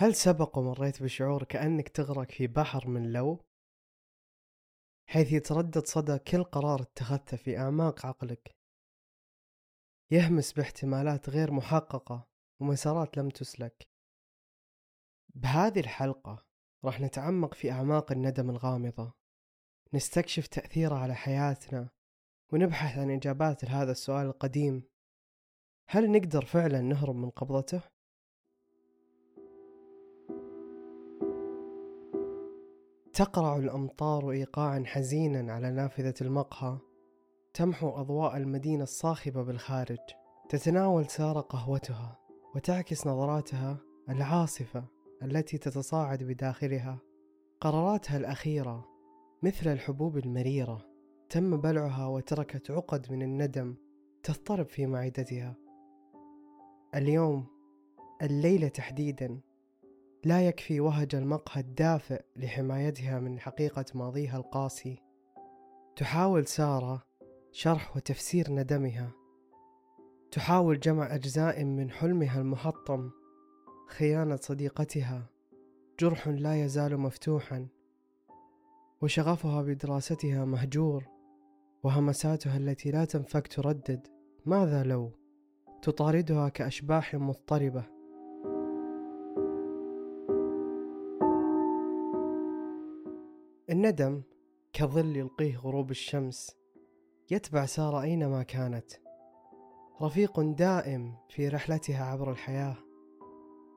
هل سبق ومريت بشعور كأنك تغرق في بحر من لو؟ حيث يتردد صدى كل قرار اتخذته في أعماق عقلك يهمس باحتمالات غير محققة ومسارات لم تسلك بهذه الحلقة راح نتعمق في أعماق الندم الغامضة نستكشف تأثيره على حياتنا ونبحث عن إجابات لهذا السؤال القديم هل نقدر فعلا نهرب من قبضته؟ تقرع الأمطار إيقاعا حزينا على نافذة المقهى. تمحو أضواء المدينة الصاخبة بالخارج. تتناول سارة قهوتها وتعكس نظراتها العاصفة التي تتصاعد بداخلها. قراراتها الأخيرة مثل الحبوب المريرة. تم بلعها وتركت عقد من الندم تضطرب في معدتها. اليوم الليلة تحديدا. لا يكفي وهج المقهى الدافئ لحمايتها من حقيقة ماضيها القاسي. تحاول سارة شرح وتفسير ندمها. تحاول جمع أجزاء من حلمها المحطم خيانة صديقتها. جرح لا يزال مفتوحا. وشغفها بدراستها مهجور. وهمساتها التي لا تنفك تردد. ماذا لو؟ تطاردها كأشباح مضطربة. الندم كظل يلقيه غروب الشمس يتبع سارة أينما كانت. رفيق دائم في رحلتها عبر الحياة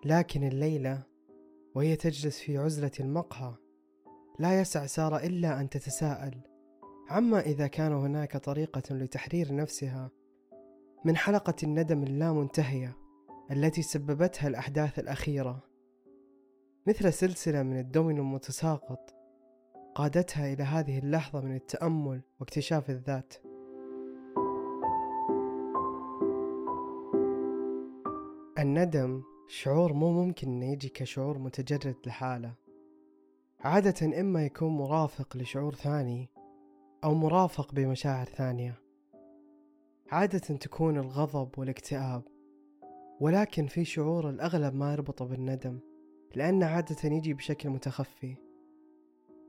لكن الليلة وهي تجلس في عزلة المقهى لا يسع سارة إلا أن تتساءل عما إذا كان هناك طريقة لتحرير نفسها من حلقة الندم اللامنتهية التي سببتها الأحداث الأخيرة؟ مثل سلسلة من الدومينو المتساقط قادتها إلى هذه اللحظة من التأمل واكتشاف الذات. الندم شعور مو ممكن إنه يجي كشعور متجرد لحالة. عادة إما يكون مرافق لشعور ثاني أو مرافق بمشاعر ثانية. عادة تكون الغضب والاكتئاب ولكن في شعور الأغلب ما يربطه بالندم لأنه عادة يجي بشكل متخفي.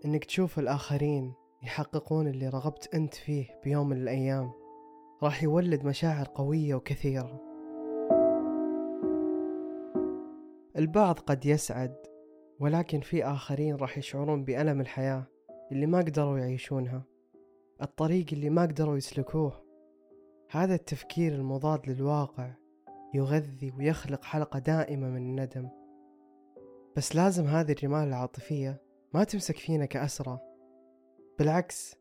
إنك تشوف الآخرين يحققون اللي رغبت أنت فيه بيوم من الأيام. راح يولد مشاعر قوية وكثيرة. البعض قد يسعد ولكن في آخرين راح يشعرون بألم الحياة اللي ما قدروا يعيشونها. الطريق اللي ما قدروا يسلكوه. هذا التفكير المضاد للواقع يغذي ويخلق حلقة دائمة من الندم. بس لازم هذه الرمال العاطفية ما تمسك فينا كأسرة. بالعكس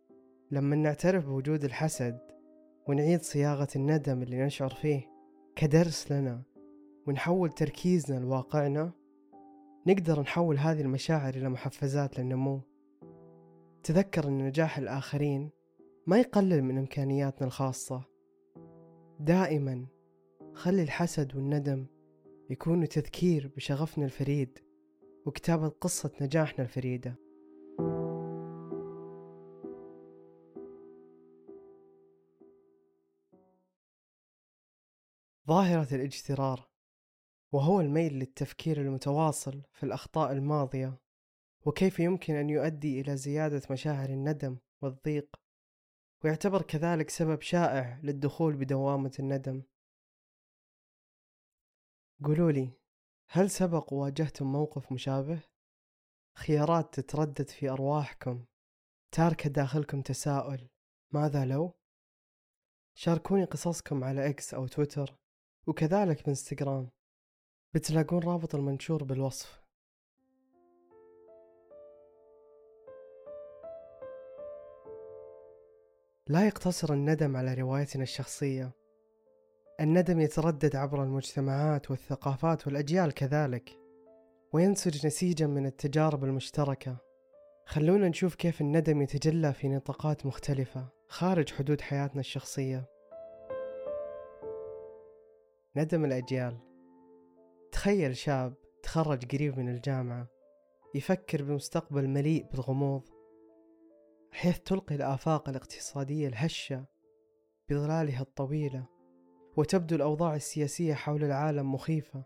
لما نعترف بوجود الحسد ونعيد صياغة الندم اللي نشعر فيه كدرس لنا ونحول تركيزنا لواقعنا نقدر نحول هذه المشاعر إلى محفزات للنمو. تذكر أن نجاح الآخرين ما يقلل من إمكانياتنا الخاصة. دائما خلي الحسد والندم يكونوا تذكير بشغفنا الفريد. وكتابة قصة نجاحنا الفريدة. ظاهرة الاجترار وهو الميل للتفكير المتواصل في الأخطاء الماضية وكيف يمكن أن يؤدي إلى زيادة مشاعر الندم والضيق ويعتبر كذلك سبب شائع للدخول بدوامة الندم. قولوا لي هل سبق وواجهتم موقف مشابه؟ خيارات تتردد في أرواحكم تاركة داخلكم تساؤل ماذا لو؟ شاركوني قصصكم على إكس أو تويتر وكذلك بإنستغرام بتلاقون رابط المنشور بالوصف لا يقتصر الندم على روايتنا الشخصية الندم يتردد عبر المجتمعات والثقافات والأجيال كذلك وينسج نسيجا من التجارب المشتركة. خلونا نشوف كيف الندم يتجلى في نطاقات مختلفة خارج حدود حياتنا الشخصية. ندم الأجيال. تخيل شاب تخرج قريب من الجامعة يفكر بمستقبل مليء بالغموض حيث تلقي الآفاق الاقتصادية الهشة بظلالها الطويلة. وتبدو الأوضاع السياسية حول العالم مخيفة.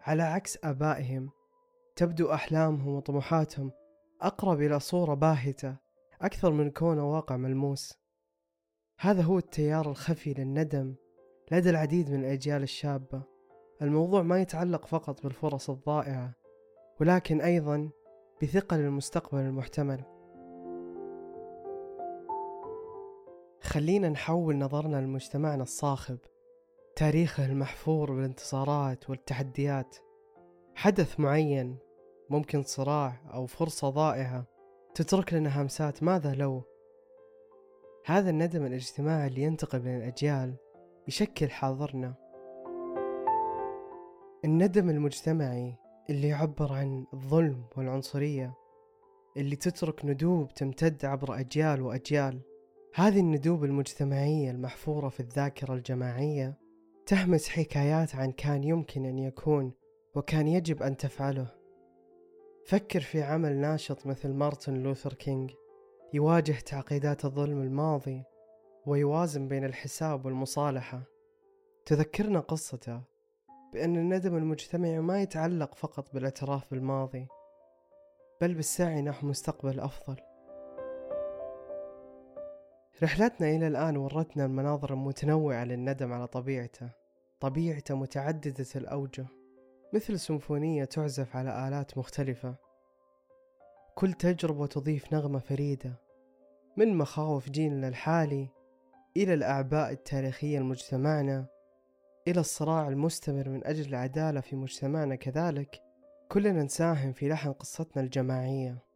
على عكس آبائهم تبدو أحلامهم وطموحاتهم أقرب إلى صورة باهتة أكثر من كونه واقع ملموس. هذا هو التيار الخفي للندم لدى العديد من الأجيال الشابة. الموضوع ما يتعلق فقط بالفرص الضائعة ولكن أيضا بثقل المستقبل المحتمل. خلينا نحول نظرنا لمجتمعنا الصاخب. تاريخه المحفور بالانتصارات والتحديات. حدث معين ممكن صراع أو فرصة ضائعة تترك لنا همسات ماذا لو؟ هذا الندم الاجتماعي اللي ينتقل بين الأجيال يشكل حاضرنا. الندم المجتمعي اللي يعبر عن الظلم والعنصرية اللي تترك ندوب تمتد عبر أجيال وأجيال. هذه الندوب المجتمعية المحفورة في الذاكرة الجماعية تهمس حكايات عما كان يمكن أن يكون وكان يجب أن تفعله. فكر في عمل ناشط مثل مارتن لوثر كينج يواجه تعقيدات الظلم الماضي ويوازن بين الحساب والمصالحة. تذكرنا قصته بأن الندم المجتمعي ما يتعلق فقط بالاعتراف بالماضي بل بالسعي نحو مستقبل أفضل. رحلتنا إلى الآن ورتنا المناظر المتنوعة للندم على طبيعته طبيعته متعددة الأوجه مثل سيمفونية تعزف على آلات مختلفة. كل تجربة تضيف نغمة فريدة من مخاوف جيلنا الحالي إلى الأعباء التاريخية لمجتمعنا إلى الصراع المستمر من أجل العدالة في مجتمعنا كذلك كلنا نساهم في لحن قصتنا الجماعية.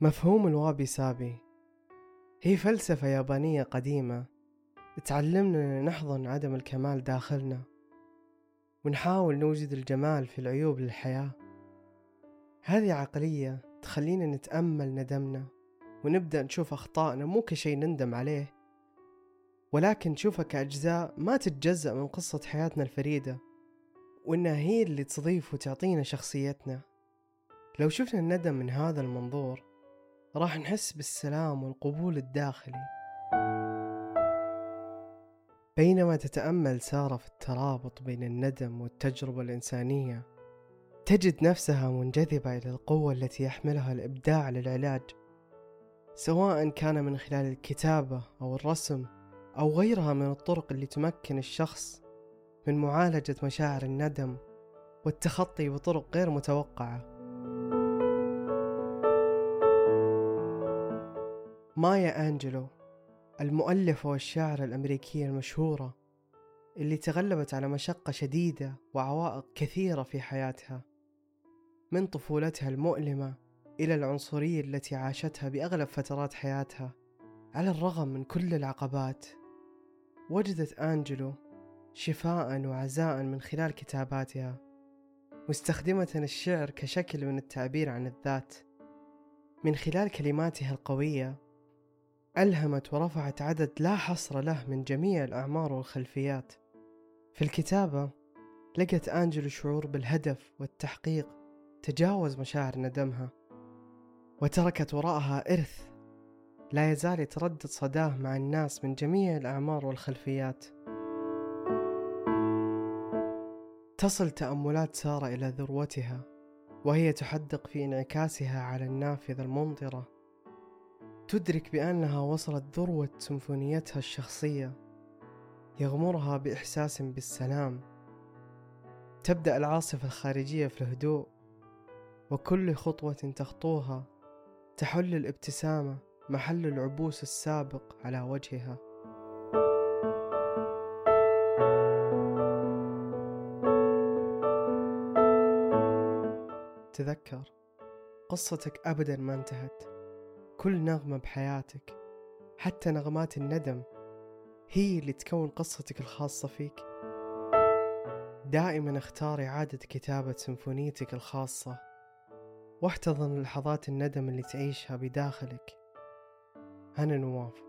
مفهوم الوابي سابي هي فلسفة يابانية قديمة تعلمنا نحضن عدم الكمال داخلنا ونحاول نوجد الجمال في العيوب للحياة. هذه عقلية تخلينا نتأمل ندمنا ونبدأ نشوف أخطائنا مو كشي نندم عليه ولكن نشوفها كأجزاء ما تتجزأ من قصة حياتنا الفريدة وإنها هي اللي تضيف وتعطينا شخصيتنا. لو شفنا الندم من هذا المنظور راح نحس بالسلام والقبول الداخلي. بينما تتأمل سارة في الترابط بين الندم والتجربة الإنسانية تجد نفسها منجذبة إلى القوة التي يحملها الإبداع للعلاج سواء كان من خلال الكتابة أو الرسم أو غيرها من الطرق اللي تمكن الشخص من معالجة مشاعر الندم والتخطي بطرق غير متوقعة. مايا أنجلو المؤلفة والشاعرة الأمريكية المشهورة اللي تغلبت على مشقة شديدة وعوائق كثيرة في حياتها من طفولتها المؤلمة إلى العنصرية التي عاشتها بأغلب فترات حياتها على الرغم من كل العقبات. وجدت أنجلو شفاء وعزاء من خلال كتاباتها مستخدمة الشعر كشكل من التعبير عن الذات من خلال كلماتها القوية ألهمت ورفعت عدد لا حصر له من جميع الأعمار والخلفيات. في الكتابة لقت أنجلو شعور بالهدف والتحقيق تجاوز مشاعر ندمها وتركت وراءها إرث لا يزال يتردد صداه مع الناس من جميع الأعمار والخلفيات. تصل تأملات سارة إلى ذروتها وهي تحدق في انعكاسها على النافذة الممطرة. تدرك بأنها وصلت ذروة سيمفونيتها الشخصية يغمرها بإحساس بالسلام. تبدأ العاصفة الخارجية في الهدوء وكل خطوة تخطوها تحل الابتسامة محل العبوس السابق على وجهها. تذكر قصتك أبدا ما انتهت. كل نغمة بحياتك حتى نغمات الندم هي اللي تكون قصتك الخاصة فيك. دائما اختار إعادة كتابة سيمفونيتك الخاصة واحتضن لحظات الندم اللي تعيشها بداخلك. أنا نواف.